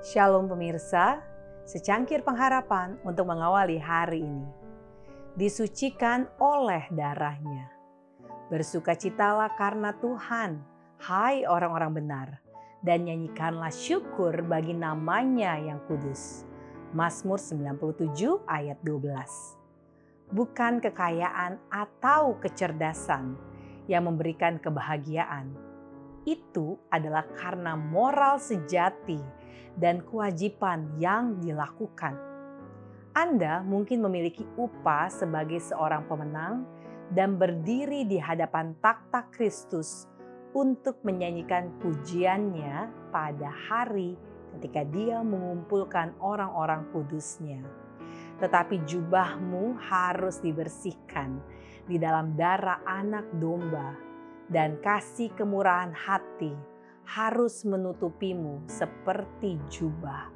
Shalom pemirsa, secangkir pengharapan untuk mengawali hari ini. Disucikan oleh darahnya. Bersukacitalah karena Tuhan, hai orang-orang benar, dan nyanyikanlah syukur bagi namanya yang kudus. Mazmur 97 ayat 12. Bukan kekayaan atau kecerdasan yang memberikan kebahagiaan. Itu adalah karena moral sejati dan kewajiban yang dilakukan. Anda mungkin memiliki upah sebagai seorang pemenang dan berdiri di hadapan takhta Kristus untuk menyanyikan pujiannya pada hari ketika dia mengumpulkan orang-orang kudusnya. Tetapi jubahmu harus dibersihkan di dalam darah anak domba dan kasih kemurahan hati harus menutupimu seperti jubah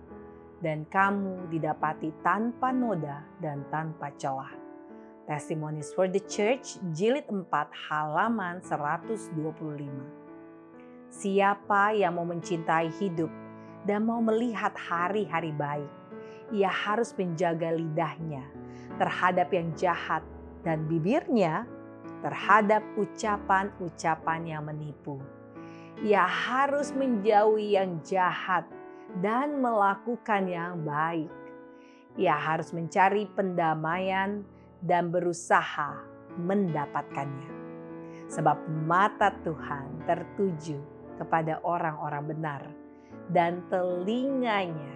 dan kamu didapati tanpa noda dan tanpa celah. Testimonies for the Church jilid 4 halaman 125. Siapa yang mau mencintai hidup dan mau melihat hari-hari baik, ia harus menjaga lidahnya terhadap yang jahat dan bibirnya terhadap ucapan-ucapan yang menipu. Ia harus menjauhi yang jahat dan melakukan yang baik. Ia harus mencari pendamaian dan berusaha mendapatkannya. Sebab mata Tuhan tertuju kepada orang-orang benar dan telinganya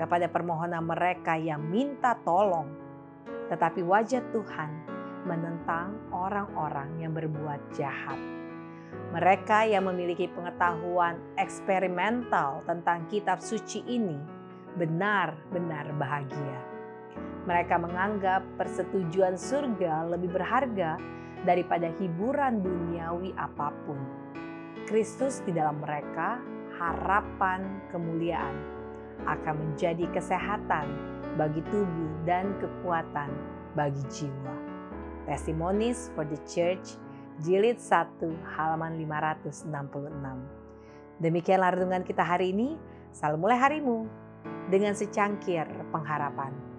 kepada permohonan mereka yang minta tolong. Tetapi wajah Tuhan menentang orang-orang yang berbuat jahat. Mereka yang memiliki pengetahuan eksperimental tentang kitab suci ini benar-benar bahagia. Mereka menganggap persetujuan surga lebih berharga daripada hiburan duniawi apa pun. Kristus di dalam mereka harapan kemuliaan akan menjadi kesehatan bagi tubuh dan kekuatan bagi jiwa. Testimonies for the Church, jilid 1 halaman 566. Demikianlah renungan kita hari ini. Selalu mulai harimu dengan secangkir pengharapan.